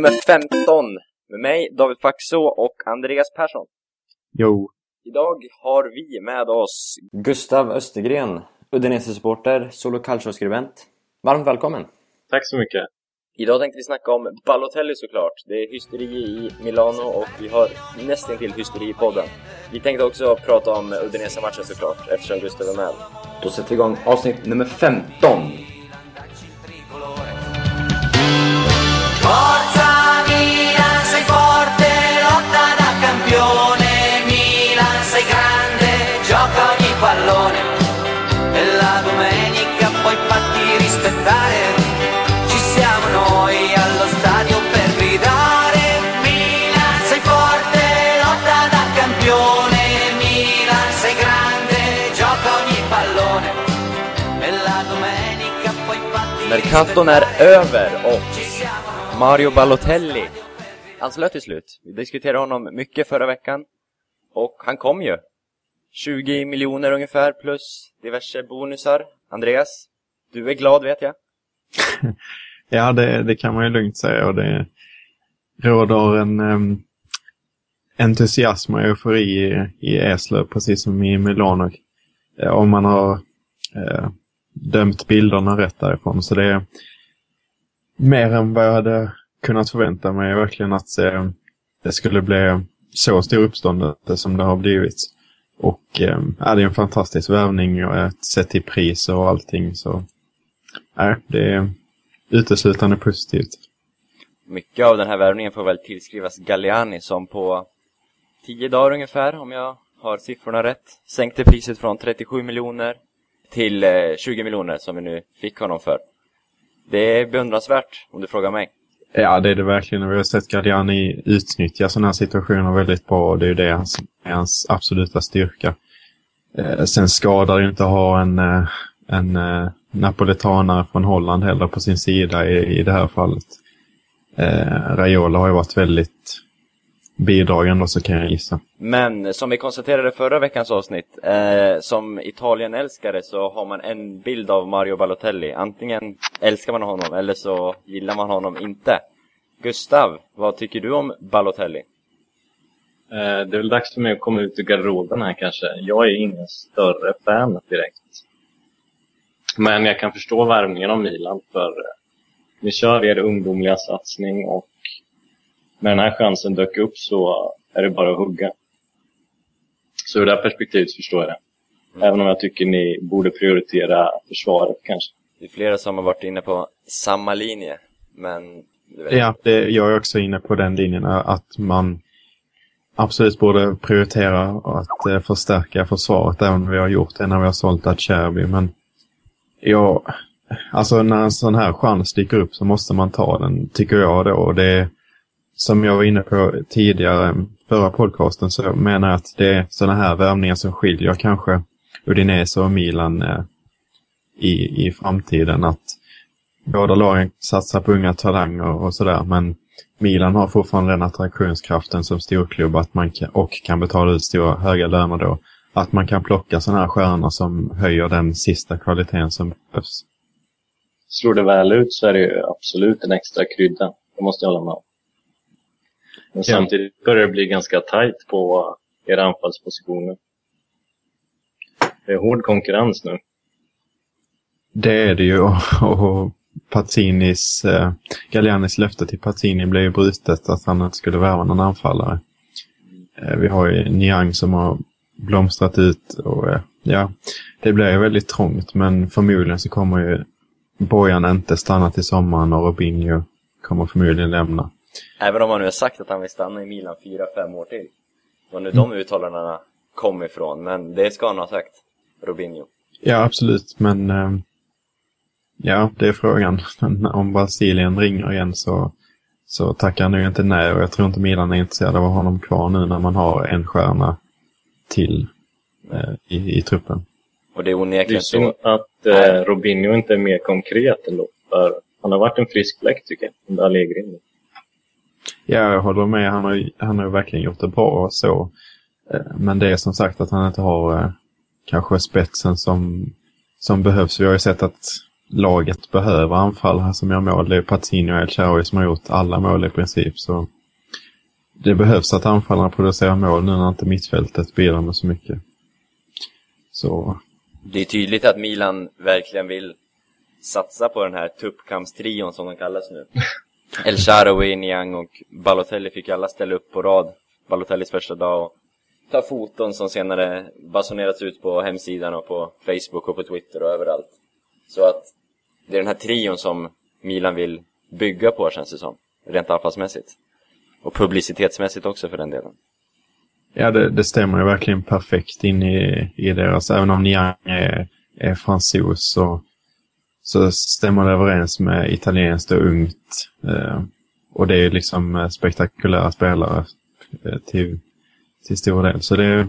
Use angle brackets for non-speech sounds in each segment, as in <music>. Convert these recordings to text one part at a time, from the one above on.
Nummer 15 med mig, David Faxå och Andreas Persson. Jo. Idag har vi med oss Gustav Östergren, Udinese-supporter, solo calcio-skribent. Varmt välkommen! Tack så mycket! Idag tänkte vi snacka om Balotelli såklart. Det är hysteri i Milano och vi har nästan till hysteri i podden. Vi tänkte också prata om Udinese-matchen såklart, eftersom Gustav är med. Då sätter vi igång avsnitt nummer 15. Katton är över och Mario Balotelli anslöt till slut. Vi diskuterade honom mycket förra veckan och han kom ju. 20 miljoner ungefär plus diverse bonusar. Andreas, du är glad vet jag. <laughs> Ja, det, det kan man ju lugnt säga och det råder en um, entusiasm och eufori i, i Eslöv, precis som i Milano. Eh, om man har uh, dömt bilderna rätt därifrån. Så det är mer än vad jag hade kunnat förvänta mig verkligen att se, det skulle bli så stor uppståndelse som det har blivit. Och eh, det är en fantastisk värvning och sett till pris och allting. Så nej, det är uteslutande positivt. Mycket av den här värvningen får väl tillskrivas Galliani som på tio dagar ungefär, om jag har siffrorna rätt, sänkte priset från 37 miljoner till eh, 20 miljoner som vi nu fick honom för. Det är beundransvärt om du frågar mig. Ja, det är det verkligen. Vi har sett Gardiani utnyttja sådana här situationer väldigt bra och det är ju det som är hans absoluta styrka. Eh, sen skadar det inte att ha en, eh, en eh, napoletanare från Holland heller på sin sida i, i det här fallet. Eh, Raiola har ju varit väldigt bidragande så kan jag gissa. Men som vi konstaterade förra veckans avsnitt, eh, som Italien-älskare så har man en bild av Mario Balotelli. Antingen älskar man honom eller så gillar man honom inte. Gustav, vad tycker du om Balotelli? Eh, Det är väl dags för mig att komma ut ur garderoben här kanske. Jag är ingen större fan direkt. Men jag kan förstå värvningen av Milan för eh, ni kör er ungdomliga satsning och när den här chansen dök upp så är det bara att hugga. Så ur det här perspektivet förstår jag det. Även om jag tycker ni borde prioritera försvaret kanske. Det är flera som har varit inne på samma linje, men... Ja, det, jag är också inne på den linjen att man absolut borde prioritera att eh, förstärka försvaret även om vi har gjort det när vi har sålt Acerbi. Men jag, alltså när en sån här chans dyker upp så måste man ta den, tycker jag då. Och det är, som jag var inne på tidigare, förra podcasten, så menar jag att det är sådana här värvningar som skiljer kanske Udinese och Milan eh, i, i framtiden. Att båda lagen satsar på unga talanger och sådär. Men Milan har fortfarande den attraktionskraften som storklubb att man kan, och kan betala ut stora höga löner då. Att man kan plocka sådana här stjärnor som höjer den sista kvaliteten som behövs. Slår det väl ut så är det ju absolut en extra krydda. Det måste jag hålla med om. Men Ja. samtidigt börjar det bli ganska tajt på era anfallspositioner. Det är hård konkurrens nu. Det är det ju och, Pazzinis, eh, Gallianis löfte till Pazzini blev ju brutet att han inte skulle värva någon anfallare. Eh, vi har ju Niang som har blomstrat ut och eh, ja, det blir ju väldigt trångt men förmodligen så kommer ju Bojan inte stanna till sommaren och Robinho kommer förmodligen lämna. Även om han nu har sagt att han vill stanna i Milan 4-5 år till. Var nu de uttalandena kom ifrån, men det ska han ha sagt. Robinho. Ja, absolut, men eh, ja, det är frågan. Men om Brasilien ringer igen så, så tackar han nog inte nej och jag tror inte Milan är intresserad av att ha honom kvar nu när man har en stjärna till eh, i, i truppen. Och det är Det är onekligen synd så. att eh, Robinho inte är mer konkret ändå. För han har varit en frisk fläkt tycker jag, under Allegri. Ja, jag håller med. Han har, han har ju verkligen gjort det bra och så. Eh, Men det är som sagt att han inte har eh, kanske spetsen som, som behövs. Vi har ju sett att laget behöver anfallare som gör mål. Det är Patino och El Shaarawy som har gjort alla mål i princip. Så det behövs att anfallarna producerar mål nu när inte mittfältet bidrar med så mycket. Så Det är tydligt att Milan verkligen vill satsa på den här tuppkampstrion som de kallas nu. <laughs> El Shaarawy, Niang och Balotelli fick alla ställa upp på rad Balotellis första dag och ta foton som senare basunerats ut på hemsidan och på Facebook och på Twitter och överallt. Så att det är den här trion som Milan vill bygga på känns det som, rent anfallsmässigt. Och publicitetsmässigt också för den delen. Ja, det, det stämmer ju verkligen perfekt in i, i deras, även om Niang är, är fransos så, så stämmer det överens med italienskt och ungt. Eh, och det är liksom eh, spektakulära spelare eh, till, till stor del. Så det,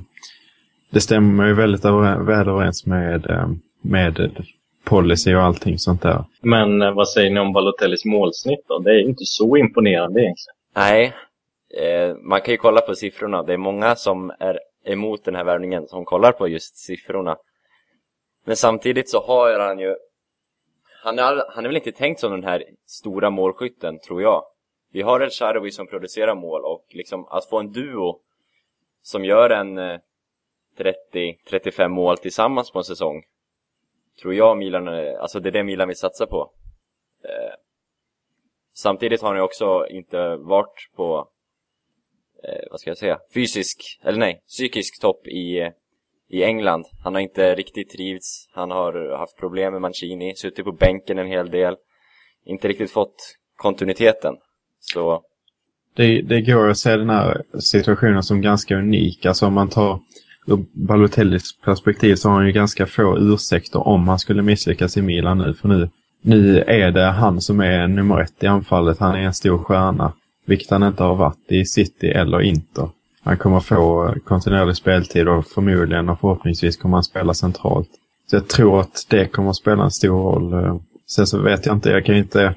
det stämmer ju väldigt över, väl överens med, med policy och allting sånt där. Men vad säger ni om Balotellis målsnitt då? Det är ju inte så imponerande egentligen. Nej, eh, man kan ju kolla på siffrorna. Det är många som är emot den här värvningen som kollar på just siffrorna. Men samtidigt så har han ju... Han är, han är väl inte tänkt som den här stora målskytten, tror jag. Vi har El Shaarawy som producerar mål och liksom att få en duo som gör en eh, 30-35 mål tillsammans på en säsong. Tror jag Milan, eh, alltså det är det Milan vill satsa på. Eh, Samtidigt har han ju också inte varit på, eh, vad ska jag säga, fysisk, eller nej, psykisk topp i, eh, i England. Han har inte riktigt trivts, han har haft problem med Mancini, suttit på bänken en hel del. Inte riktigt fått kontinuiteten. Så, Det, det går att se den här situationen som ganska unik. Alltså om man tar ur Balotellis perspektiv så har han ju ganska få ursäkter om han skulle misslyckas i Milan nu. För nu, nu är det han som är nummer ett i anfallet. Han är en stor stjärna. Vilket han inte har varit i City eller Inter. Han kommer få kontinuerlig speltid och förmodligen och förhoppningsvis kommer han spela centralt. Så jag tror att det kommer spela en stor roll. Sen så vet jag inte, jag kan ju inte...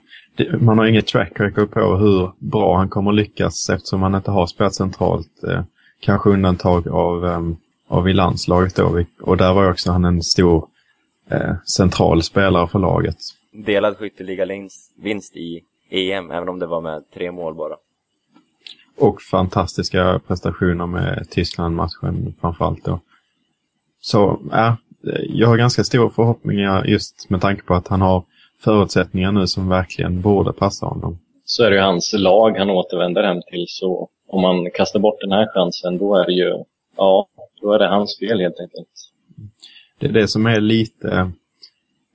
Man har inget track record på hur bra han kommer lyckas eftersom han inte har spelat centralt. Eh, kanske undantag av, ehm, av i landslaget då. Och där var ju också han en stor eh, central spelare för laget. delad skytteliga-vinst i EM, även om det var med tre mål bara. Och fantastiska prestationer med Tyskland-matchen framförallt då. Så ja, jag har ganska stora förhoppningar just med tanke på att han har förutsättningar nu som verkligen borde passa honom. Så är det ju hans lag han återvänder hem till. Så om man kastar bort den här chansen, då är det ju, ja, då är det hans fel helt enkelt. Det är det som är lite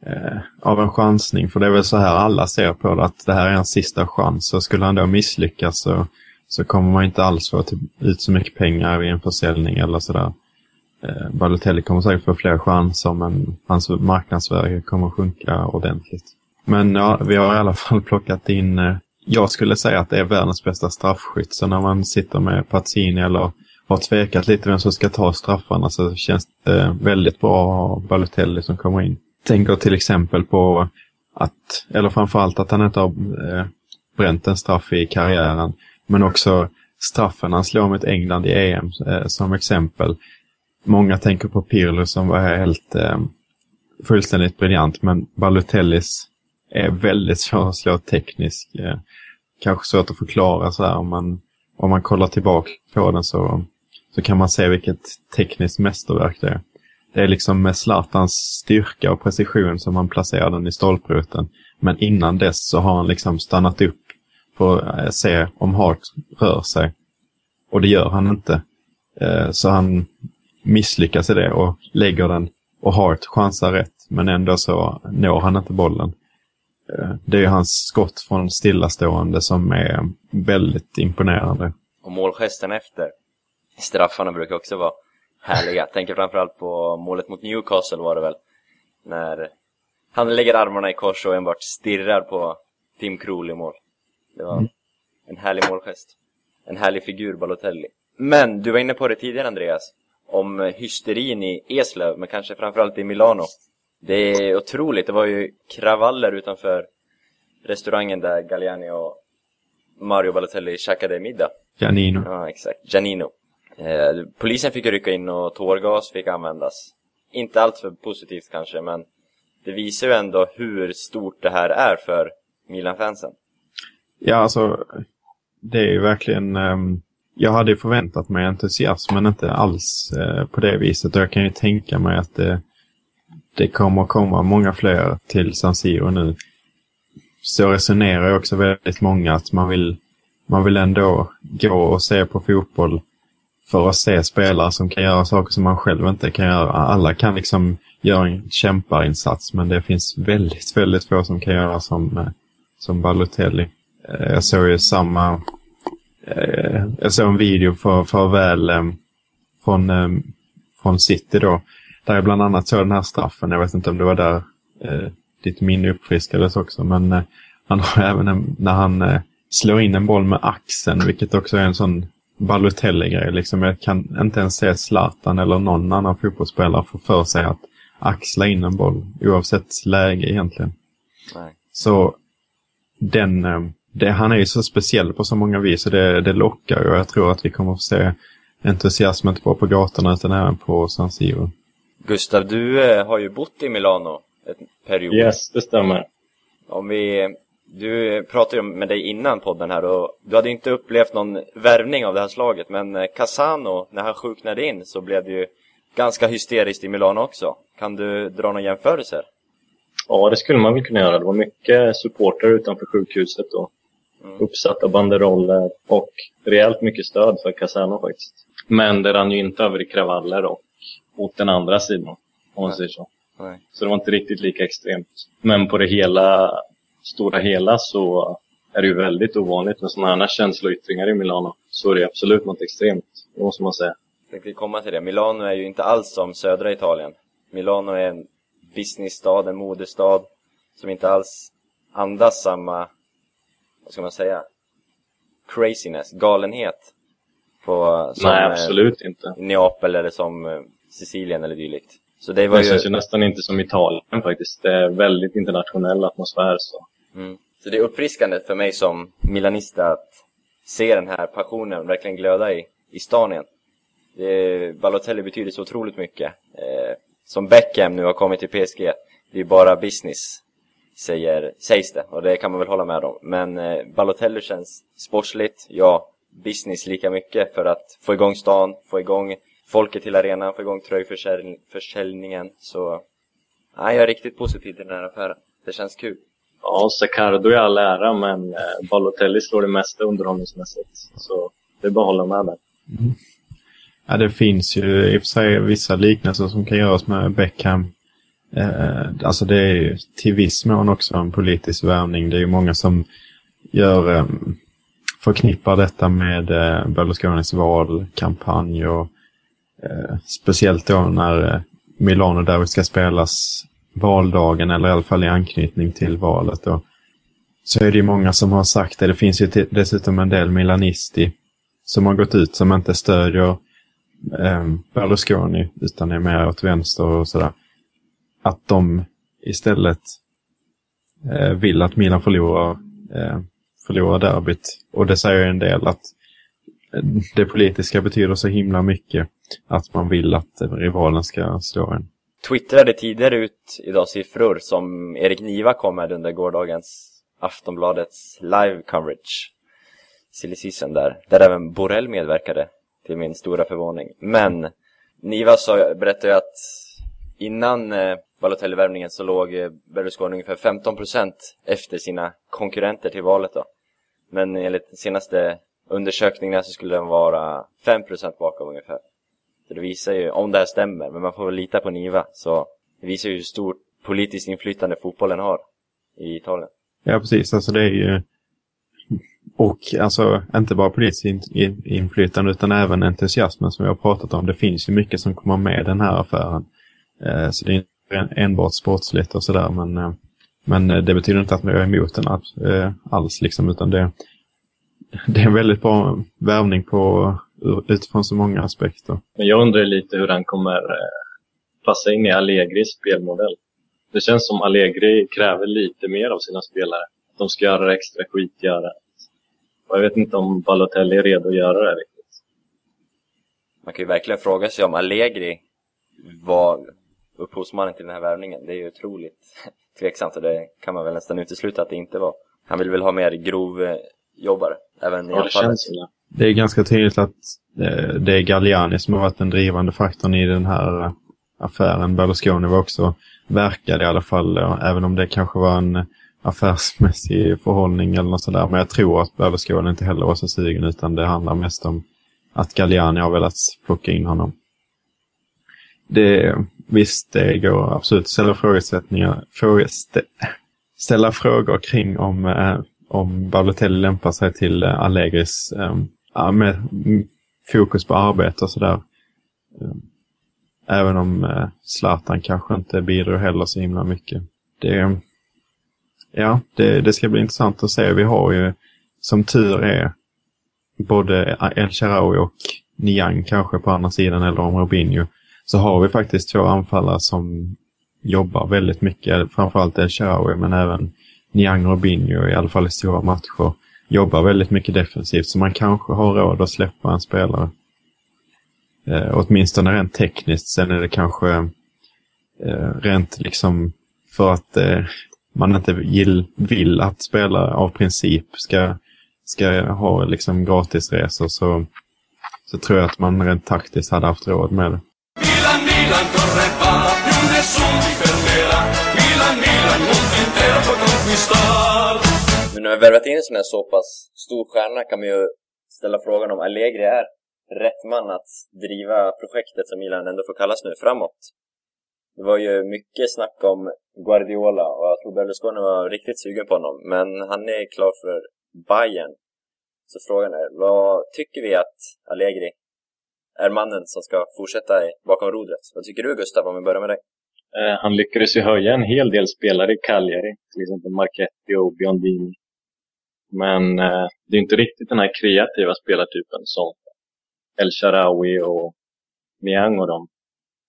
eh, av en chansning. För det är väl så här alla ser på det, att det här är en sista chans. Så skulle han då misslyckas så, så kommer man inte alls få typ ut så mycket pengar vid en försäljning eller sådär. Eh, Balotelli kommer säkert få fler chanser men hans marknadsvärde kommer sjunka ordentligt. Men ja, vi har i alla fall <laughs> plockat in, eh, jag skulle säga att det är världens bästa straffskytt. Så när man sitter med Pazzini eller har tvekat lite vem som ska ta straffarna så känns det eh, väldigt bra att ha Balotelli som kommer in. Tänker till exempel på att, eller framförallt att han inte har eh, bränt en straff i karriären. Men också straffen han slår mot England i EM eh, som exempel. Många tänker på Pirlo som var helt eh, fullständigt briljant men Balotellis är väldigt svår att slå tekniskt. Eh, kanske svårt att förklara så här om man, om man kollar tillbaka på den så, så kan man se vilket tekniskt mästerverk det är. Det är liksom med Zlatans styrka och precision som han placerar den i stolproten. Men innan dess så har han liksom stannat upp för att eh, se om Hart rör sig. Och det gör han inte. Eh, så han misslyckas i det och lägger den och Hart chansar rätt. Men ändå så når han inte bollen. Eh, det är ju hans skott från stillastående som är väldigt imponerande. Och målgesten efter straffarna brukar också vara härliga. Tänker framförallt på målet mot Newcastle var det väl. När han lägger armarna i kors och enbart stirrar på Tim Krul i mål. Det var en härlig målgest. En härlig figur, Balotelli. Men du var inne på det tidigare Andreas. Om hysterin i Eslöv, men kanske framförallt i Milano. Det är otroligt. Det var ju kravaller utanför restaurangen där Galliani och Mario Balotelli käkade middag. Janino. Ja, exakt. Janino. Eh, polisen fick rycka in och tårgas fick användas. Inte allt för positivt kanske, men det det visar ju ändå hur stort det här är för Milan-fansen. Ja, alltså det är ju verkligen... Um, jag hade förväntat mig entusiasm, men inte alls uh, på det viset. Och jag kan ju tänka mig att det, det kommer komma många fler till San Siro nu. Så resonerar ju också väldigt många att man vill, man vill ändå gå och se på fotboll för att se spelare som kan göra saker som man själv inte kan göra. Alla kan liksom göra en kämparinsats, men det finns väldigt, väldigt få som kan göra som, eh, som Balotelli. Eh, jag såg ju samma... Eh, jag såg en video för, för väl från, från City då. Där jag bland annat såg den här straffen. Jag vet inte om det var där ditt minne uppfriskades också. Men han har <laughs> även en, när han slår in en boll med axeln, vilket också är en sån Balotelli-grej. Liksom jag kan inte ens se Zlatan eller någon annan fotbollsspelare få för sig att axla in en boll oavsett läge egentligen. Nej. Så den, eh, det, han är ju så speciell på så många vis och det, det lockar och jag tror att vi kommer att få se entusiasm inte bara på gatorna utan även på San Siro. Gustav, du eh, har ju bott i Milano ett period. Yes, det stämmer. Om vi du pratade ju med dig innan podden här och du hade inte upplevt någon värvning av det här slaget men eh, Casano, när han sjuknade in så blev det ju ganska hysteriskt i Milano också. Kan du dra några jämförelser? Ja, det skulle man väl kunna göra. Det var mycket supporter utanför sjukhuset och mm. Uppsatta banderoller och rejält mycket stöd för Casano faktiskt. Men det rann ju inte över i kravaller och åt den andra sidan, om man säger så. Nej. Så det var inte riktigt lika extremt. Men på det hela stora hela så är det ju väldigt ovanligt med sådana här känsloyttringar i Milano. Så är det absolut något extremt, det måste man säga. Jag tänkte komma till det. Milano är ju inte alls som södra Italien. Milano är en businessstad, en modestad som inte alls andas samma, vad ska man säga, craziness, galenhet. På, som Nej, absolut inte. Neapel eller som eh, Sicilien eller dylikt. Så det var det ju... känns ju nästan inte som Italien faktiskt. Det är väldigt internationell atmosfär. Så. Mm. Så det är uppfriskande för mig som milanista att se den här passionen verkligen glöda i, i stan igen. Det, Balotelli betyder så otroligt mycket. Eh, som Beckham nu har kommit till PSG, det är bara business, säger, sägs det. Och det kan man väl hålla med om. Men eh, Balotelli känns sportsligt, ja, business lika mycket för att få igång stan, få igång folket till arenan, få igång tröjförsäljningen. Så nej, jag är riktigt positiv till den här affären. Det känns kul. Ja, Secardo i all ära, men eh, Balotelli slår det mesta underhållningsmässigt. Så det är bara att hålla med där. Mm. Ja, det finns ju i och för sig vissa liknelser som kan göras med Beckham. Eh, alltså det är ju till viss mån också en politisk värvning. Det är ju många som gör, eh, förknippar detta med eh, Berlusconis valkampanj och Eh, speciellt då när eh, Milano där ska spelas valdagen eller i alla fall i anknytning till valet. Då. Så är det ju många som har sagt det. Det finns ju dessutom en del Milanisti som har gått ut som inte stödjer eh, Berlusconi utan är mer åt vänster och sådär. Att de istället eh, vill att Milan förlorar, eh, förlorar derbyt. Och det säger en del att eh, det politiska betyder så himla mycket att man vill att rivalen ska slå en. Twittrade tidigare ut idag siffror som Erik Niva kom med under gårdagens Aftonbladets live coverage. Silly season där, där även Borrell medverkade till min stora förvåning. Men Niva sa, berättade ju att innan eh, Balotelli-värvningen så låg eh, Berlusconi ungefär 15% efter sina konkurrenter till valet då. Men enligt senaste undersökningarna så skulle den vara 5% bakom ungefär. Så det visar ju, om det här stämmer, men man får väl lita på Niva, så det visar ju hur stort politiskt inflytande fotbollen har i Italien. Ja, precis. Alltså det är ju... Och alltså inte bara politiskt inflytande utan även entusiasmen som vi har pratat om. Det finns ju mycket som kommer med den här affären. Eh, så det är enbart sportsligt och sådär men, eh, men det betyder inte att vi är emot den eh, alls liksom utan det, det är en väldigt bra värvning på, utifrån så många aspekter. Men jag undrar lite hur han kommer eh, passa in i Allegris spelmodell. Det känns som Allegri kräver lite mer av sina spelare. Att de ska göra det extra skitgöra. Och jag vet inte om Balotelli är redo att göra det riktigt. Man kan ju verkligen fråga sig om Allegri var upphovsmannen till den här värvningen. Det är ju otroligt <laughs> tveksamt och det kan man väl nästan utesluta att det inte var. Han vill väl ha mer grov eh, jobbare, även i Ja, det känns det. Det är ganska tydligt att eh, det är Galliani som har varit den drivande faktorn i den här eh, affären. Berlusconi var också, verkade i alla fall, eh, även om det kanske var en affärsmässig förhållning eller något sådär. Men jag tror att Berlusconi inte heller var så sugen utan det handlar mest om att Galliani har velat plocka in honom. Det, visst, det går absolut att ställa frågesättningar, frågestä, ställa frågor kring om, eh, om Balotelli lämpar sig till eh, Allegris eh, med fokus på arbete och sådär. Eh, även om eh, Zlatan kanske inte bidrar heller så himla mycket. Det, ja, det, det ska bli intressant att se. Vi har ju som tur är både El-Sharawi och Niang kanske på andra sidan eller om Robinho. Så har vi faktiskt två anfallare som jobbar väldigt mycket. Framförallt El Shaarawy men även Niang och Robinho i alla fall i stora matcher. Jobbar väldigt mycket defensivt så man kanske har råd att släppa en spelare. Eh, åtminstone rent tekniskt. Sen är det kanske eh, rent liksom för att eh, man inte gill, vill att spelare av princip ska, ska ha liksom gratisresor så, så tror jag att man rent taktiskt hade haft råd med det. Milan, corre va, più nessun ti fermerà. Milan, Milan, mondo intero può conquistar. Men när vi har värvat in en sån här så pass stor stjärna kan man ju ställa frågan om Allegri är rätt man att driva projektet som Milan ändå får kallas nu framåt. Det var ju mycket snack om Guardiola och jag tror Berlusconi var riktigt sugen på honom. Men han är klar för Bayern. Så frågan är, vad tycker vi att Allegri är mannen som ska fortsätta bakom rodret? Vad tycker du Gustav, om vi börjar med dig? Eh, han lyckades ju höja en hel del spelare i Cagliari, till exempel Marchetti och Biondini. Men eh, det är inte riktigt den här kreativa spelartypen som El Shaarawy och Niang och dem.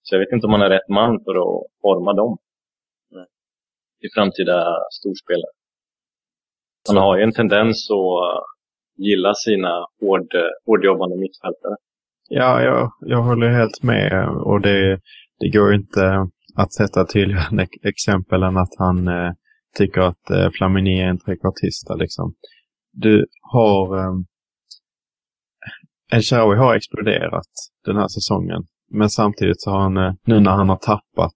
Så jag vet inte om han är rätt man för att forma dem. Nej. I framtida storspelare. Han har ju en tendens att eh, gilla sina hård, hårdjobbande mittfältare. Ja, jag, jag håller helt med och det, det går inte att sätta tydligare <laughs> exempel än att han eh, tycker att eh, Flamini är en trekvartista liksom. Du har... Eh, El Shaarawy har exploderat den här säsongen. Men samtidigt så har han, eh, nu när han har tappat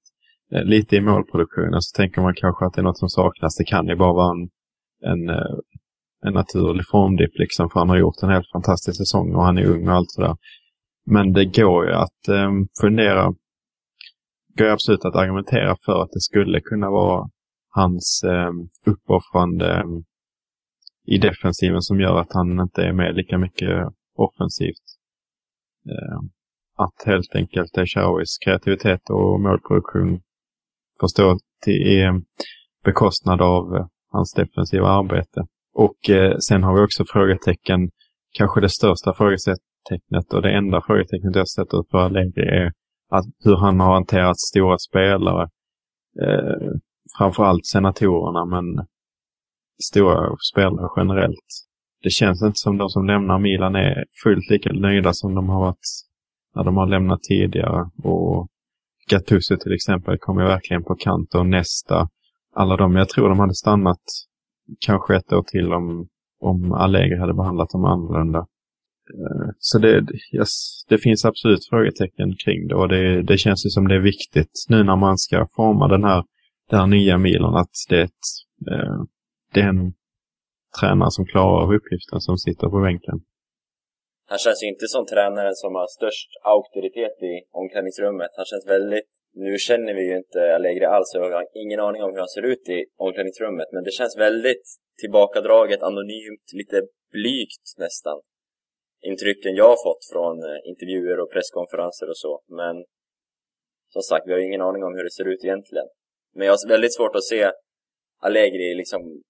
eh, lite i målproduktionen så tänker man kanske att det är något som saknas. Det kan ju bara vara en, en, eh, en naturlig formdipp liksom. För han har gjort en helt fantastisk säsong och han är ung och allt sådär. Men det går ju att eh, fundera, går ju absolut att argumentera för att det skulle kunna vara hans eh, uppoffrande ehm, i defensiven som gör att han inte är med lika mycket offensivt. Eh, att helt enkelt El kreativitet och målproduktion får stå till eh, bekostnad av eh, hans defensiva arbete. Och eh, sen har vi också frågetecken, kanske det största frågetecknet och det enda frågetecknet jag sätter på Allegri är att hur han har hanterat stora spelare. Eh, framförallt senatorerna men stora spelare generellt. Det känns inte som de som lämnar Milan är fullt lika nöjda som de har varit när de har lämnat tidigare. Och Gattuso till exempel kom ju verkligen på kant och nästa. Alla de, jag tror de hade stannat kanske ett år till om, om Allegri hade behandlat dem annorlunda. Eh, så det, yes, det finns absolut frågetecken kring det och det, det känns ju som det är viktigt nu när man ska forma den här, den här nya milen att det är, ett, eh, det är en tränare som klarar av uppgiften som sitter på bänken. Han känns ju inte som tränaren som har störst auktoritet i omklädningsrummet. Han känns väldigt... Nu känner vi ju inte Allegri alls, och jag har ingen aning om hur han ser ut i omklädningsrummet. Men det känns väldigt tillbakadraget, anonymt, lite blygt nästan. Intrycken jag har fått från eh, intervjuer och presskonferenser och så. Men som sagt, vi har ingen aning om hur det ser ut egentligen. Men jag har väldigt svårt att se Allegri liksom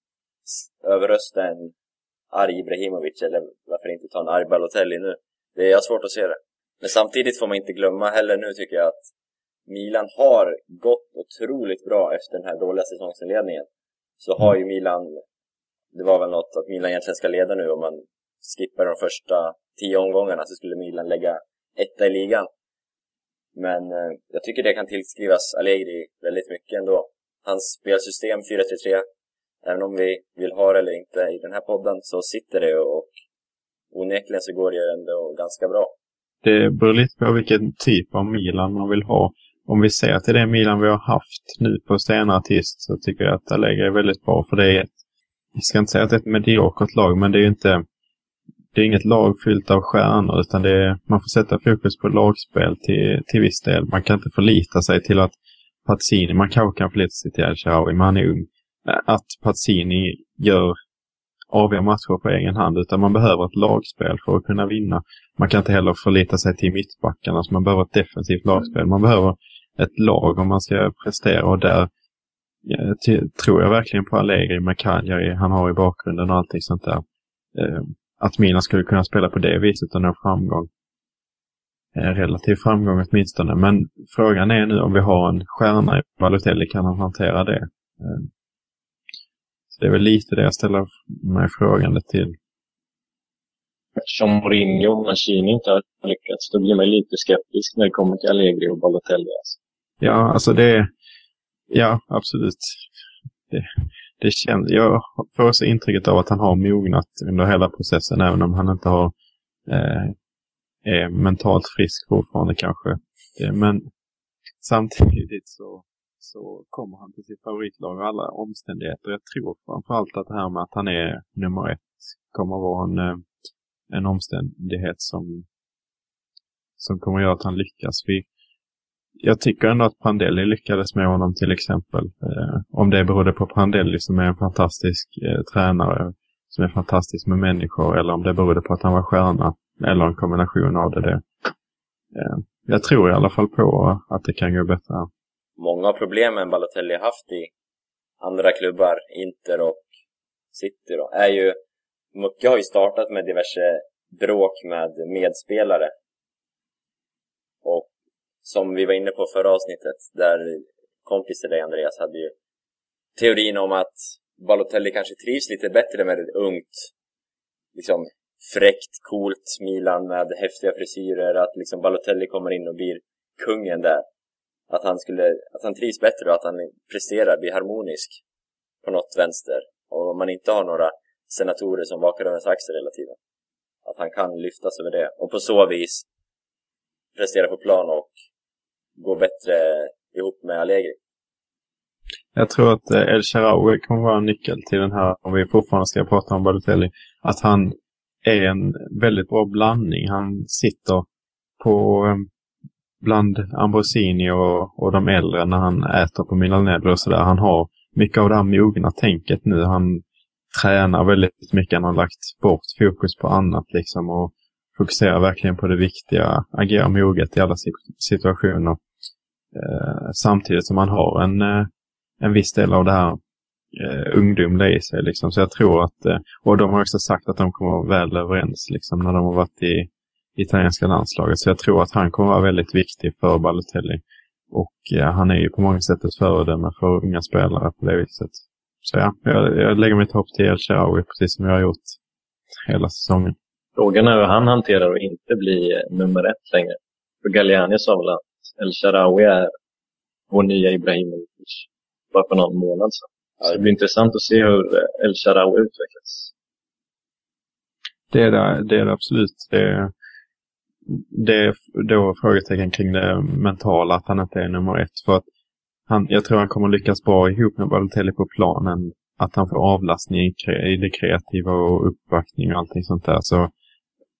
överrösta en arg Ibrahimovic eller varför inte ta en arg Balotelli nu. Det är jag har svårt att se det. Men samtidigt får man inte glömma heller nu tycker jag att Milan har gått otroligt bra efter den här dåliga säsongsinledningen. Så har ju Milan, det var väl något att Milan egentligen ska leda nu och man skippade de första tio omgångarna så skulle Milan lägga etta i ligan. Men eh, jag tycker det kan tillskrivas Allegri väldigt mycket ändå. Hans spelsystem 4-3-3, även om vi vill ha det eller inte i den här podden, så sitter det och onekligen så går det ju ändå ganska bra. Det beror lite på vilken typ av Milan man vill ha. Om vi ser till det Milan vi har haft nu på senare tid så tycker jag att Allegri är väldigt bra. För det är ett, jag ska inte säga att det är ett mediokert lag, men det är ju inte det är inget lag fyllt av stjärnor utan det är, man får sätta fokus på lagspel till, till viss del. Man kan inte förlita sig till att Pazzini, man kanske kan förlita sig till El Shaarawy, men han är ung. Att Pazzini gör avgör matcher på egen hand utan man behöver ett lagspel för att kunna vinna. Man kan inte heller förlita sig till mittbackarna så man behöver ett defensivt lagspel. Man behöver ett lag om man ska prestera och där ja, tror jag verkligen på Allegri med Cagliari han har i bakgrunden och allting sånt där. Eh, att Milan skulle kunna spela på det viset och nå framgång. Eh, relativ framgång åtminstone. Men frågan är nu om vi har en stjärna i Balotelli, kan han hantera det? Eh, så det är väl lite det jag ställer mig frågande till. Eftersom Mourinho och Mancini inte har lyckats, då blir man lite skeptisk när det kommer till Allegri och Balotelli. Alltså. Ja, alltså det... Ja, absolut. Det, det känns, jag får så intrycket av att han har mognat under hela processen, även om han inte har eh, är mentalt frisk fortfarande kanske. Det, men samtidigt så, så kommer han till sitt favoritlag och alla omständigheter. Jag tror framförallt att det här med att han är nummer ett kommer vara en, eh, en omständighet som, som kommer göra att han lyckas. Vi, jag tycker ändå att Prandelli lyckades med honom till exempel. Eh, om det berodde på Prandelli som är en fantastisk eh, tränare, som är fantastisk med människor, eller om det berodde på att han var stjärna, eller en kombination av det. det. Eh, jag tror i alla fall på att det kan gå bättre. Många av problemen Balotelli haft i andra klubbar, Inter och City då, är ju mycket har ju startat med diverse bråk med medspelare. Som vi var inne på förra avsnittet, där kompis till dig Andreas hade ju teorin om att Balotelli kanske trivs lite bättre med ett ungt, liksom fräckt, coolt Milan med häftiga frisyrer, att liksom Balotelli kommer in och blir kungen där. Att han skulle, att han trivs bättre och att han presterar, blir harmonisk på något vänster. Och om man inte har några senatorer som vakar över ens axel hela tiden. Att han kan lyftas över det. Och på så vis prestera på plan och går bättre ihop med Allegri. Jag tror att eh, El-Sharawi kommer vara en nyckel till den här, om vi fortfarande ska prata om Balotelli, att han är en väldigt bra blandning. Han sitter på ehm, bland Ambrosini och, och de äldre när han äter på Milanello och sådär. Han har mycket av det här mogna tänket nu. Han tränar väldigt mycket. Han har lagt bort fokus på annat liksom och fokuserar verkligen på det viktiga. Agerar moget i alla situationer. Eh, samtidigt som han har en, eh, en viss del av det här eh, ungdomliga i sig. Liksom. Så jag tror att, eh, och de har också sagt att de kommer vara väl överens liksom, när de har varit i italienska landslaget. Så jag tror att han kommer vara väldigt viktig för Balotelli. Och ja, han är ju på många sätt ett föredöme för unga spelare på det viset. Så ja, jag, jag lägger mitt hopp till El Shaarawy precis som jag har gjort hela säsongen. Frågan är hur han hanterar att inte bli nummer ett längre. För Galliani sa väl att El-Sharawi är vår nya Ibrahimovic. Bara för någon månad sedan. Så det blir intressant att se hur eh, El-Sharawi utvecklas. Det är det, det, är det absolut. Det, det är då frågetecken kring det mentala, att han inte är nummer ett. För att han, jag tror han kommer lyckas bra ihop med Balotelli på planen. Att han får avlastning i, i det kreativa och uppbackning och allting sånt där. Så,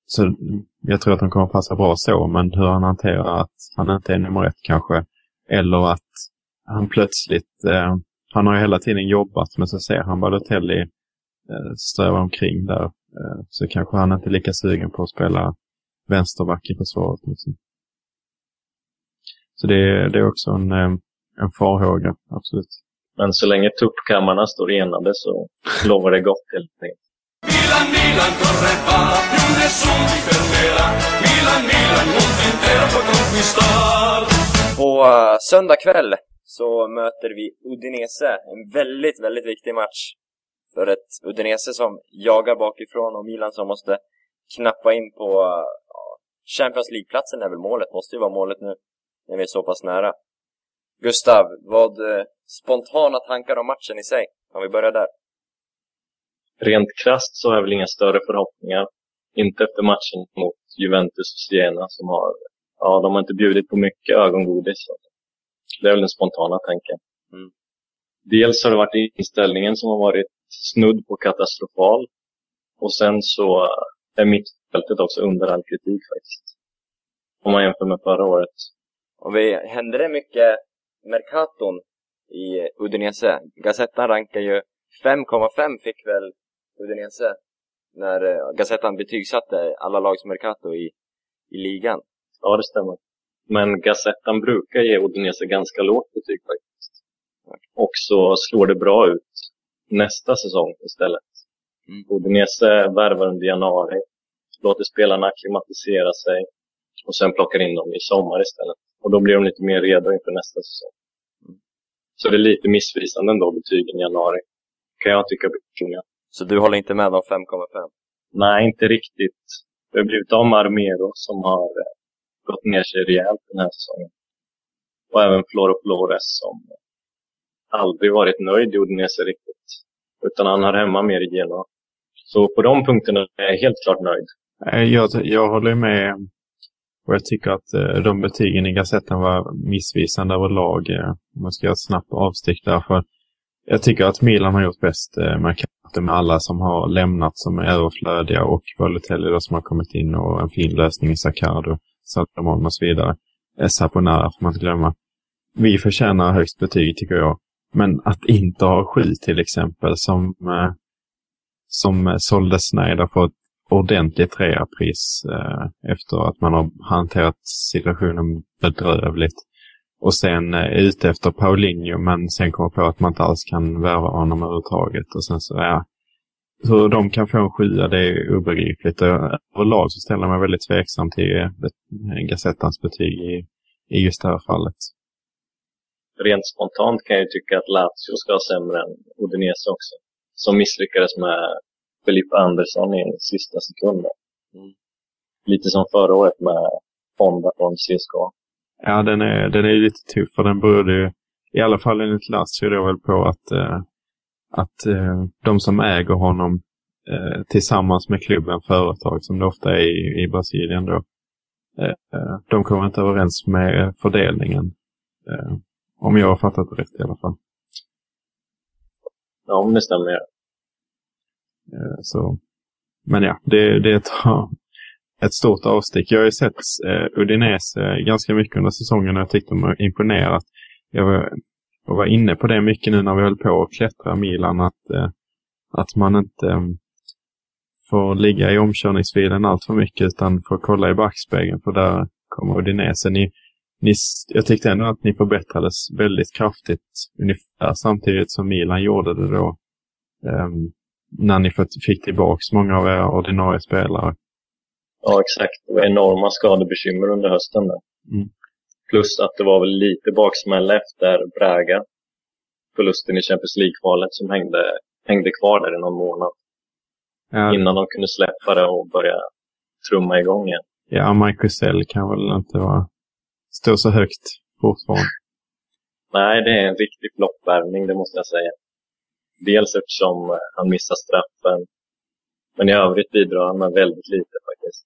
så jag tror att han kommer passa bra så, men hur han hanterar att han inte är nummer ett kanske. Eller att han plötsligt, eh, han har ju hela tiden jobbat, men så ser han Balotelli eh, ströva omkring där. Eh, så kanske han inte är lika sugen på att spela vänsterback i försvaret. Liksom. Så det, det är också en, eh, en farhåga, absolut. Men så länge tuppkammarna står enade så lovar det gott helt enkelt. Milan, Milan, corre va, più nessuno ti fermerà. Milan, Milan, mondo intero può conquistar. På uh, söndag kväll så möter vi Udinese, en väldigt, väldigt viktig match. För ett Udinese som jagar bakifrån och Milan som måste knappa in på uh, Champions League-platsen är väl målet, måste ju vara målet nu. när vi är så pass nära. Gustav, vad eh, spontana tankar om matchen i sig? Om vi börjar där. Rent krasst så har jag väl inga större förhoppningar. Inte efter matchen mot Juventus och Siena som har, ja de har inte bjudit på mycket ögongodis. Det är väl den spontana tanken. Mm. Dels har det varit inställningen som har varit snudd på katastrofal. Och sen så är mittfältet också under all kritik faktiskt. Om man jämför med förra året. Och vi, hände det mycket Mercaton i Udinese? Gazettan rankar ju 5,5 fick väl Udinese när eh, Gazettan betygsatte alla lags Mercato i, i ligan. Ja, det stämmer. Men Gazettan brukar ge Udinese ganska lågt betyg faktiskt. Och så slår det bra ut nästa säsong istället. Mm. Udinese värvar under januari, låter spelarna akklimatisera sig och sen plockar in dem i sommar istället. Och då blir de lite mer redo inför nästa säsong. Mm. Så det är lite missvisande ändå, betygen i januari. Kan jag tycka personligen. Så du håller inte med om 5,5? Nej, inte riktigt. Det har blivit av Armero som har eh, gått ner sig rejält den här säsongen. Och även Floro Flores som aldrig varit nöjd i Udinese riktigt. Utan han har hemma mer i Genoa. Så på de punkterna är jag helt klart nöjd. Eh, Jag, jag håller med och jag tycker att eh, de betygen i Gazetten var missvisande överlag. eh, man ska göra ett snabbt avstick där. För jag tycker att Milan har gjort bäst eh, med med alla som har lämnat som är överflödiga och Balotelli då som har kommit in och en fin lösning i Saccardo, Salomon och så vidare. Saponara får man inte glömma. Vi förtjänar högst betyg tycker jag. Men att inte ha sju till exempel som, eh, som sålde Snyder för ett ordentligt reapris eh, efter att man har hanterat situationen bedrövligt. Och sen eh, är ute efter Paulinho men sen kommer på att man inte alls kan värva honom överhuvudtaget. Och sen så, ja. Hur de kan få en sjua det är obegripligt. Och Överlag så ställer mig väldigt tveksam till eh, Gazettans betyg i, i just det här fallet. Rent spontant kan jag ju tycka att Lazio ska ha sämre än Udinese också. Som misslyckades med Felipe Andersson i sista sekunden. Mm. Lite som förra året med Honda från CSKA. Ja, den är, den är ju lite tuff för den berodde ju, i alla fall enligt Lazio då väl på att, eh, att eh, de som äger honom eh, tillsammans med klubben, företag som det ofta är i, i Brasilien då, eh, eh, de kommer inte överens med fördelningen. Eh, om jag har fattat det rätt i alla fall. Ja, om det stämmer. Så. Men ja, det, det är ett, stort avstick. Jag har ju sett eh, Udinese eh, ganska mycket under säsongen och jag tyckte de har imponerat. Jag var, jag var inne på det mycket nu när vi höll på att klättra Milan, att, eh, att man inte eh, får ligga i omkörningsfilen allt för mycket utan får kolla i backspegeln för där kommer Udinese. Ni, ni, jag tyckte ändå att ni förbättrades väldigt kraftigt ungefär samtidigt som Milan gjorde det då. Eh, när ni fick tillbaka många av era ordinarie spelare. Ja, exakt. Det var enorma skadebekymmer under hösten. Mm. Plus att det var väl lite baksmälla efter Braga. Förlusten i Champions League-kvalet som hängde, hängde kvar där i någon månad. Ja, Innan de kunde släppa det och börja trumma igång igen. ja Marcus Sell kan väl inte vara, stå så högt fortfarande. Nej, det är en riktig floppvärvning, det måste jag säga. Dels eftersom han missar straffen. Men i övrigt bidrar han med väldigt lite faktiskt.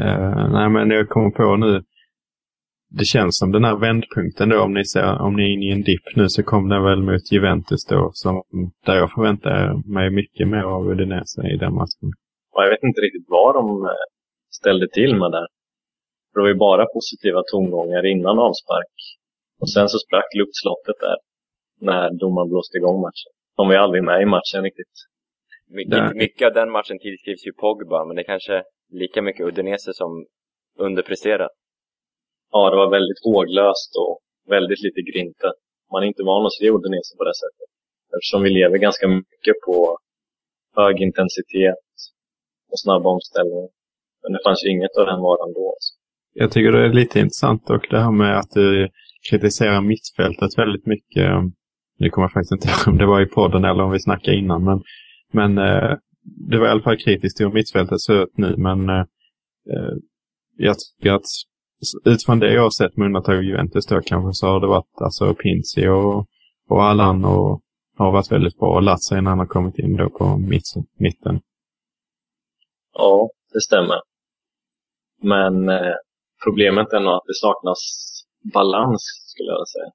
Eh, nej, men jag kommer på nu. Det känns som den här vändpunkten då, om ni, ser, om ni är inne i en dipp nu, så kom den väl mot Juventus då, som, där jag förväntar mig mycket mer av Udinese i den matchen. Jag vet inte riktigt vad de eh, ställde till med där. För det var ju bara positiva tongångar innan avspark. Och sen så sprack luftslottet där. När domaren blåste igång matchen. De var ju aldrig med i matchen riktigt. Där. mycket av den matchen tillskrivs ju Pogba, men det är kanske lika mycket Udinese som underpresterar. Ja, det var väldigt håglöst och väldigt lite grinta. Man är inte van att se Udinese på det sättet. Eftersom vi lever ganska mycket på hög intensitet och snabba omställningar. Men det fanns ju inget av den varan då. Jag tycker det är lite intressant och det här med att du kritiserar mittfältet väldigt mycket. Nu kommer jag faktiskt inte ihåg om det var i podden eller om vi snackade innan, men, men eh, det var i alla fall kritiskt till hur mittfältet ser ut nu. Men eh, eh, jag tycker att utifrån det jag har sett med undantag av Juventus då kanske så har det varit alltså Pinci och, och Allan och har varit väldigt bra. Och Latsa när han har kommit in då på mitt, mitten. Ja, det stämmer. Men eh, problemet är nog att det saknas balans, skulle jag säga.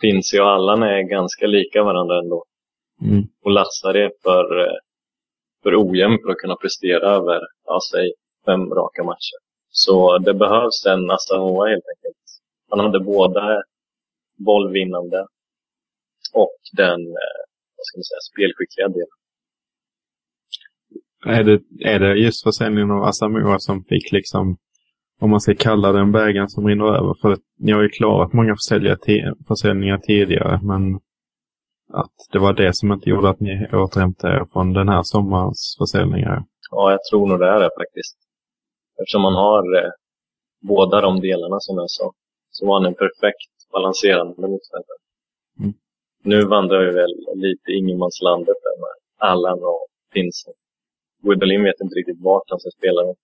Pinci och Allan är ganska lika varandra ändå. Mm. Och Lassar är för, eh, för ojämn för att kunna prestera över, ja, säg, fem raka matcher. Så det behövs en Asahoa helt enkelt. Han hade både bollvinnande och den, eh, vad ska man säga, spelskickliga delen. Är det, är det just försäljningen av Asamoah som fick liksom, om man ska kalla den bägaren som rinner över? För ni har ju klarat många försäljningar tidigare, men att det var det som inte gjorde att ni återhämtade er från den här sommarens försäljningar? Ja, jag tror nog det är det faktiskt. Eftersom man har eh, båda de delarna som jag sa, så var han en perfekt balanserande mittfältare. Mm. Nu vandrar vi väl lite ingenmanslandet där med Allan och Pinsen. Guidolin vet inte riktigt vart han ska spela den.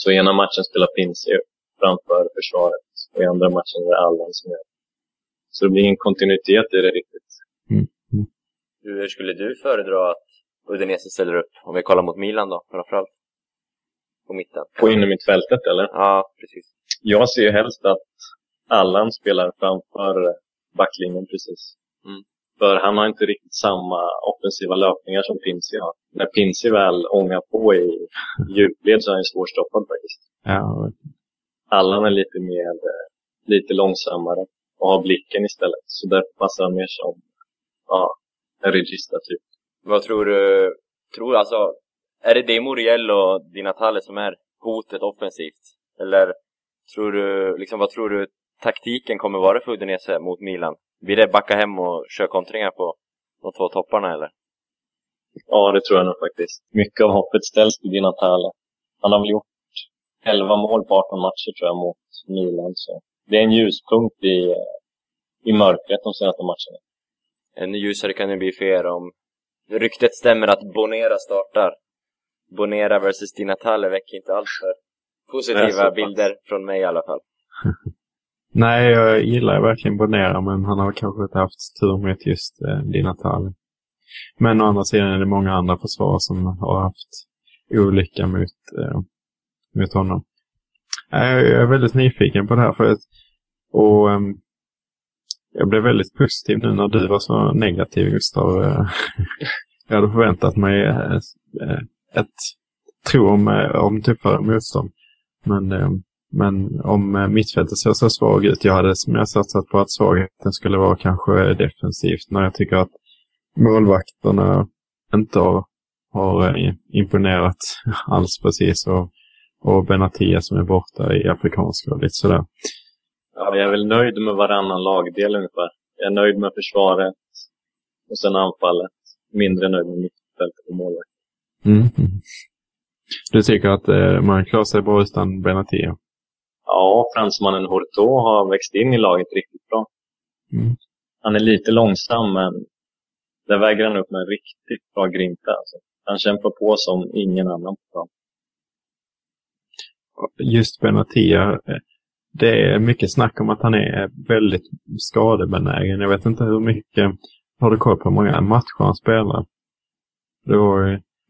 Så i ena matchen spelar Pinse framför försvaret och i andra matchen är det Allan som gör. Så det blir ingen kontinuitet i det riktigt. Hur skulle du föredra att Udinese ställer upp? Om vi kollar mot Milan då, framförallt. På mitten. På innermittfältet eller? Ja, precis. Jag ser ju helst att Allan spelar framför backlinjen precis. Mm. För han har inte riktigt samma offensiva löpningar som Pinsi har. När Pinsi väl ångar på i djupled så är han svårstoppad faktiskt. Ja, Allan är lite mer, lite långsammare och har blicken istället. Så därför passar han mer som, ja, en regista typ. Vad tror du? Tror du alltså, är det det Muriel och Di Natale som är hotet offensivt? Eller tror du, liksom vad tror du taktiken kommer vara för Udinese mot Milan? Blir det backa hem och köra kontringar på de två topparna eller? Ja, det tror jag nog faktiskt. Mycket av hoppet ställs till Di Natale. Han har väl gjort 11 mål på 18 matcher tror jag mot Milan. Så det är en ljuspunkt i, i mörkret de senaste matcherna. Ännu ljusare kan det bli för er om ryktet stämmer att Bonera startar. Bonera versus Di Natale väcker inte alls för positiva bilder från mig i alla fall. <laughs> Nej, jag gillar verkligen Bonera, men han har kanske inte haft tur med just eh, Di Natale. Men å andra sidan är det många andra försvarare som har haft olycka mot, eh, mot honom. Eh, jag är väldigt nyfiken på det här. För att, och ehm, Jag blev väldigt positiv nu när du var så negativ, Gustav. <laughs> Jag hade förväntat mig eh, eh, ett tro om, eh, om tuffare motstånd. Men men om mittfältet ser så svag ut, jag hade som jag satsat på att svagheten skulle vara kanske defensivt när jag tycker att målvakterna inte har, har imponerat alls precis. Och, och Benatia som är borta i afrikanska och lite sådär. Ja, jag är väl nöjd med varannan lagdel ungefär. Jag är nöjd med försvaret och sen anfallet. Mindre nöjd med mittfältet och målvakt. Mm. mm. Du tycker att eh, man klarar sig bra utan Benatia? Ja, fransmannen Horto har växt in i laget riktigt bra. Mm. Han är lite långsam, men där väger han upp med en riktigt bra grinta. Alltså. Han kämpar på som ingen annan på plan. Just Benatia, eh, det är mycket snack om att han är väldigt skadebenägen. Jag vet inte hur mycket, har du koll på hur många matcher han spelar? Då,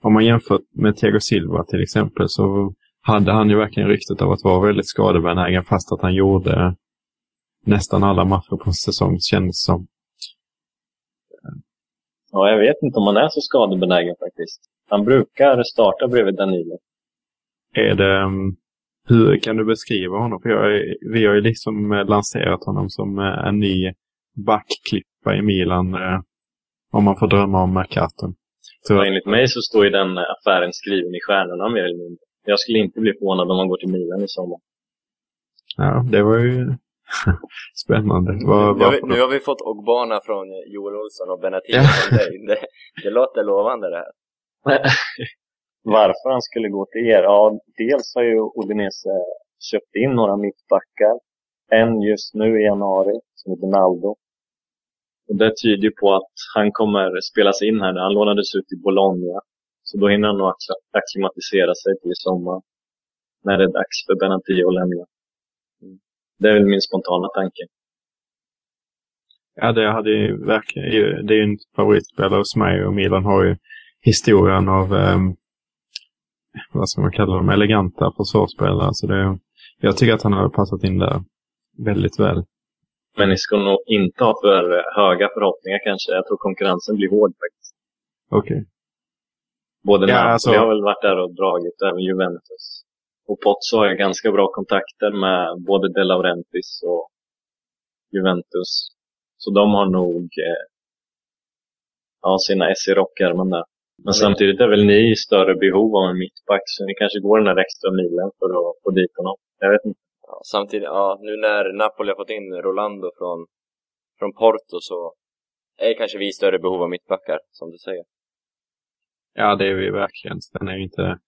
om man jämför med Thiago Silva till exempel så hade han ju verkligen ryktet av att vara väldigt skadebenägen fast att han gjorde nästan alla matcher på en säsong kändes som. Ja, jag vet inte om han är så skadebenägen faktiskt. Han brukar starta bredvid Danilo. Är det, mm, hur kan du beskriva honom? För jag är, vi har ju liksom eh, lanserat honom som eh, en ny backklippa i Milan. eh, Om man får drömma om. Så, Så enligt mig så står ju den affären skriven i stjärnorna mer eller mindre. Jag skulle inte bli förvånad om han går till Milan i sommar. ja, det var ju <laughs> spännande. Vad, Nu har, vi, nu har vi fått Ogbana från Joel Olsson och Benatia Ja. från dig. Det, det låter lovande det här. <laughs> Varför han skulle gå till er? Ja, dels har ju Udinese köpt in några mittbackar. En just nu i januari, som heter Naldo. Och det tyder ju på att han kommer spelas in här nu. Han lånades ut i Bologna. Så då hinner han nog acclimatisera sig till i sommar. När det är dags för Benatia att lämna. Det är väl min spontana tanke. Ja, det hade ju verkligen... Det är ju en favoritspelare hos mig och Milan har ju historien av, um, vad ska man kalla dem, eleganta försvarsspelare. Så det, jag tycker att han hade passat in där väldigt väl. Men ni ska nog inte ha för höga förhoppningar kanske. Jag tror konkurrensen blir hård faktiskt. Okej. Både Ja, Napoli alltså- har väl varit där och dragit, även Juventus. Och Pozzo har ju ganska bra kontakter med både De Laurentiis och Juventus. Så de har nog eh, ja, sina S i rockärmen där. Men samtidigt är väl ni i större behov av en mittback, så ni kanske går den där extra milen för att få dit honom. Jag vet inte. Ja, samtidigt, ja, nu när Napoli har fått in Rolando från, från Porto så är kanske vi i större behov av mittbackar, som du säger. Ja, det är vi verkligen. Sen är vi inte,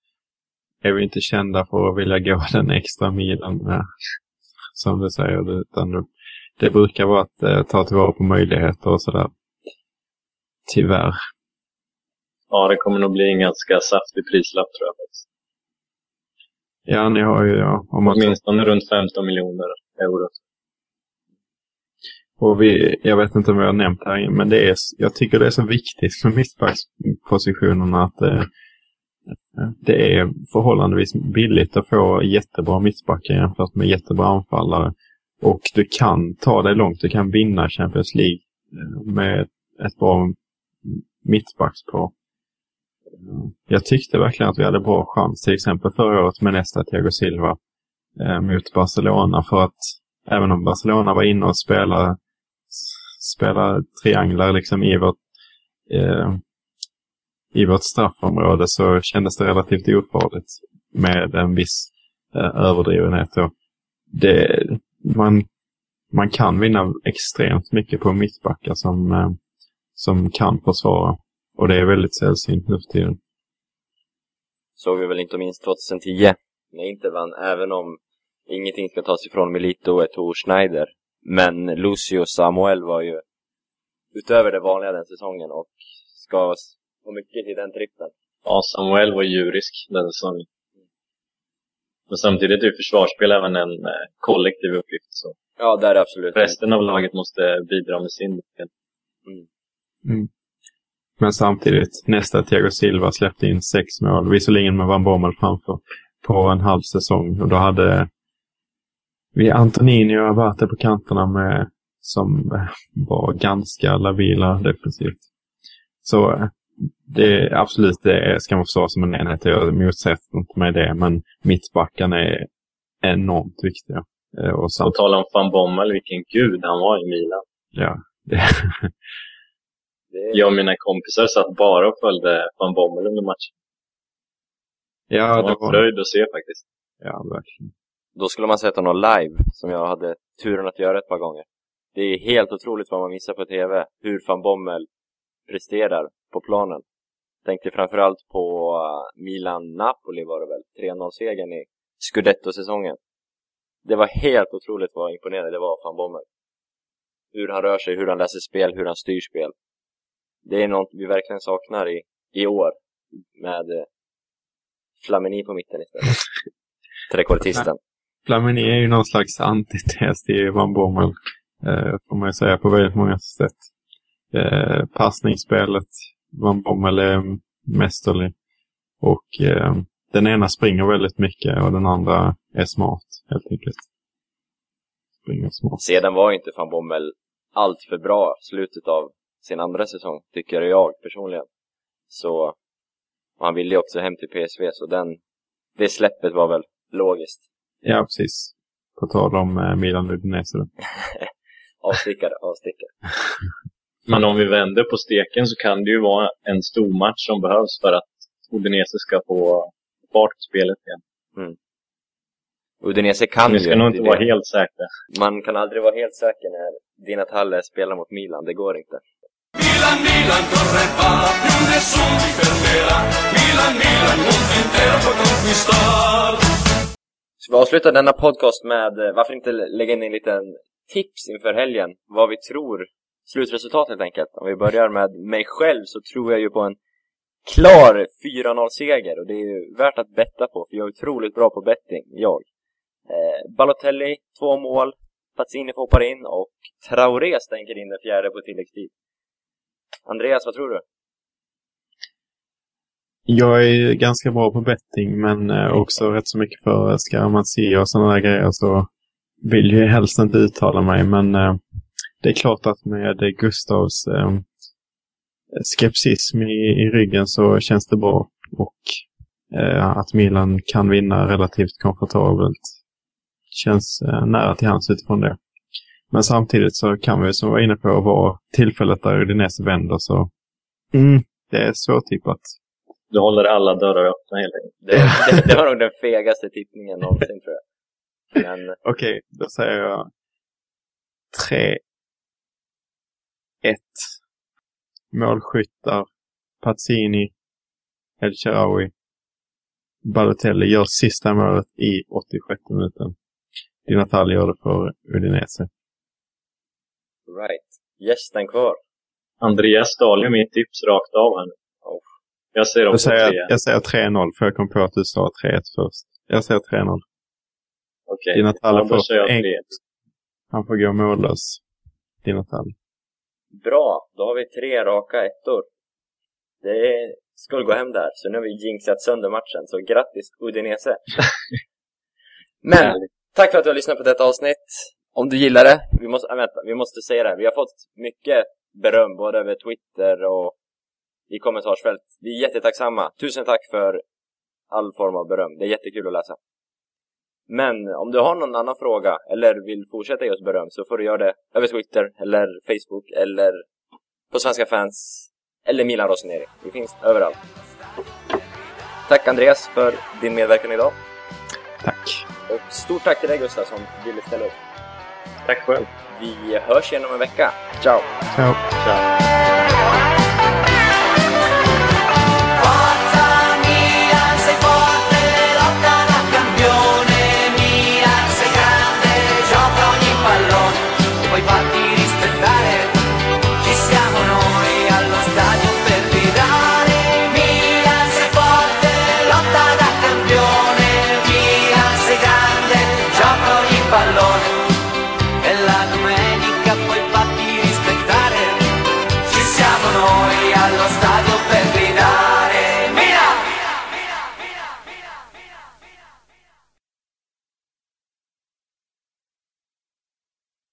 är vi inte kända för att vilja gå den extra milen med, som du säger. Utan det, det brukar vara att eh, ta tillvara på möjligheter och sådär. Tyvärr. Ja, det kommer nog bli en ganska saftig prislapp tror jag. Ja, ni har ju, ja, om man Åtminstone runt 15 miljoner euro. Och vi, jag vet inte om jag har nämnt här, men det är, jag tycker det är så viktigt med mittbackspositionerna att eh, det är förhållandevis billigt att få jättebra mittbackar jämfört med jättebra anfallare. Och du kan ta dig långt, du kan vinna Champions League eh, med ett bra mittbackspar. Jag tyckte verkligen att vi hade bra chans, till exempel förra året med nästa Thiago Silva eh, mot Barcelona. För att även om Barcelona var inne och spelade, spelade trianglar liksom i vårt, eh, i vårt straffområde så kändes det relativt ofarligt med en viss eh, överdrivenhet. Och det, man, man kan vinna extremt mycket på mittbackar som, eh, som kan försvara. Och det är väldigt sällsynt nu för tiden. Såg vi väl inte minst 2010, när Inter vann, även om ingenting ska tas ifrån Milito och Eto'o Schneider. Men Lucio Samuel var ju utöver det vanliga den säsongen och ska få mycket till den trippen. Ja, Samuel var djurisk den säsongen. Men samtidigt är ju försvarsspel även en eh, kollektiv uppgift. Så Ja, där är absolut. resten av laget måste bidra med sin del. Men samtidigt, nästa Thiago Silva släppte in sex mål, visserligen med Van Bommel framför, på en halv säsong. Och då hade vi Antonini och Abate på kanterna med, som var ganska labila defensivt. Så eh, det absolut, det ska man försvara som en enhet. Jag motsätter inte mig det, men mittbackarna är enormt viktiga. Eh, Och På samt, tal om van Bommel, vilken gud han var i Milan. ja, <laughs> det, Det Jag och mina kompisar satt bara och följde van Bommel under matchen. ja, Det det var en var, fröjd att se faktiskt. ja, verkligen. Då skulle man sett honom live, som jag hade turen att göra ett par gånger. Det är helt otroligt vad man missar på TV, hur van Bommel presterar på planen. Tänkte framförallt på uh, Milan-Napoli var det väl, 3-0-segern i Scudetto-säsongen. Det var helt otroligt vad imponerande det var van Bommel. Hur han rör sig, hur han läser spel, hur han styr spel. Det är något vi verkligen saknar i, i år, med eh, Flamini på mitten istället. <laughs> Trekvartisten. Flamini är ju någon slags antites till Van Bommel. Eh, får man ju säga på väldigt många sätt. Eh, passningsspelet. Van Bommel är mästerlig. Och eh, den ena springer väldigt mycket och den andra är smart helt enkelt. Springer smart. Sedan var inte van Bommel allt för bra slutet av sin andra säsong, tycker jag personligen. Så, han ville ju också hem till PSV, så den, det släppet var väl logiskt. Ja, precis. På tal om eh, Milan Udinese då. <laughs> Avstickare, avstickare. <laughs> Men om vi vänder på steken så kan det ju vara en stor match som behövs för att Udinese ska få fart på spelet igen. Udinese kan ju ska nog inte det. vara helt säkra. Man kan aldrig vara helt säker när Dina Talle spelar mot Milan, det går inte. Milan, Milan corre va, e più nessun ti fermerà. Milan, Milan, mondo intero può conquistar. Ska vi avsluta denna podcast med, eh, varför inte lägga in en liten tips inför helgen? Vad vi tror, slutresultat helt enkelt. Om vi börjar med mig själv så tror jag ju på en klar 4-0-seger och det är ju värt att betta på, för jag är otroligt bra på betting, jag. Eh, Balotelli, två mål. Pazzini hoppar in och Traoré stänker in den fjärde på tilläggstid. Andreas, vad tror du? Jag är ganska bra på betting, men eh, också rätt så mycket för Scaramanzia och sådana där grejer. Så vill ju helst inte uttala mig, men eh, det är klart att med Gustavs eh, skepsism i, i ryggen så känns det bra. Och att Milan kan vinna relativt komfortabelt känns nära till hands utifrån det. Men samtidigt så kan vi, som vi var inne på, vara tillfället där Udinese vänder. Så mm, det är svårtippat. Du håller alla dörrar öppna helt enkelt. Det, <laughs> det, det var nog den fegaste tippningen någonsin tror jag. Men Okej, då säger jag 3 1 Målskyttar Pazzini El Sharawi Balotelli gör sista målet i 86 minuten. Di Natale gör det för Udinese. Right. Gästen kvar. Andreas stal ju mitt tips rakt av här. Oh. Jag säger Jag också säger, tre. jag säger 3-0 för jag kom på att du sa 3-1 först. Jag säger 3-0. Okej. Di Natale Ja, då får jag. Han får gå mållös. Di Natale. Bra, då har vi tre raka ettor. Det skulle gå hem där, så nu har vi jinxat sönder matchen, så grattis Udinese! <laughs> Men, tack för att du har lyssnat på detta avsnitt. Om du gillar det, vi måste, äh, vänta, vi måste säga det här. Vi har fått mycket beröm, både över Twitter och i kommentarsfält. Vi är jättetacksamma. Tusen tack för all form av beröm. Det är jättekul att läsa. Men om du har någon annan fråga eller vill fortsätta ge oss beröm så får du göra det över Twitter eller Facebook eller på Svenska fans eller Milan Rossoneri. Vi finns överallt. Tack Andreas för din medverkan idag. Tack. Och stort tack till dig Gustav som ville ställa upp. Tack själv. Vi hörs igen om en vecka. Ciao. Ciao. Ciao.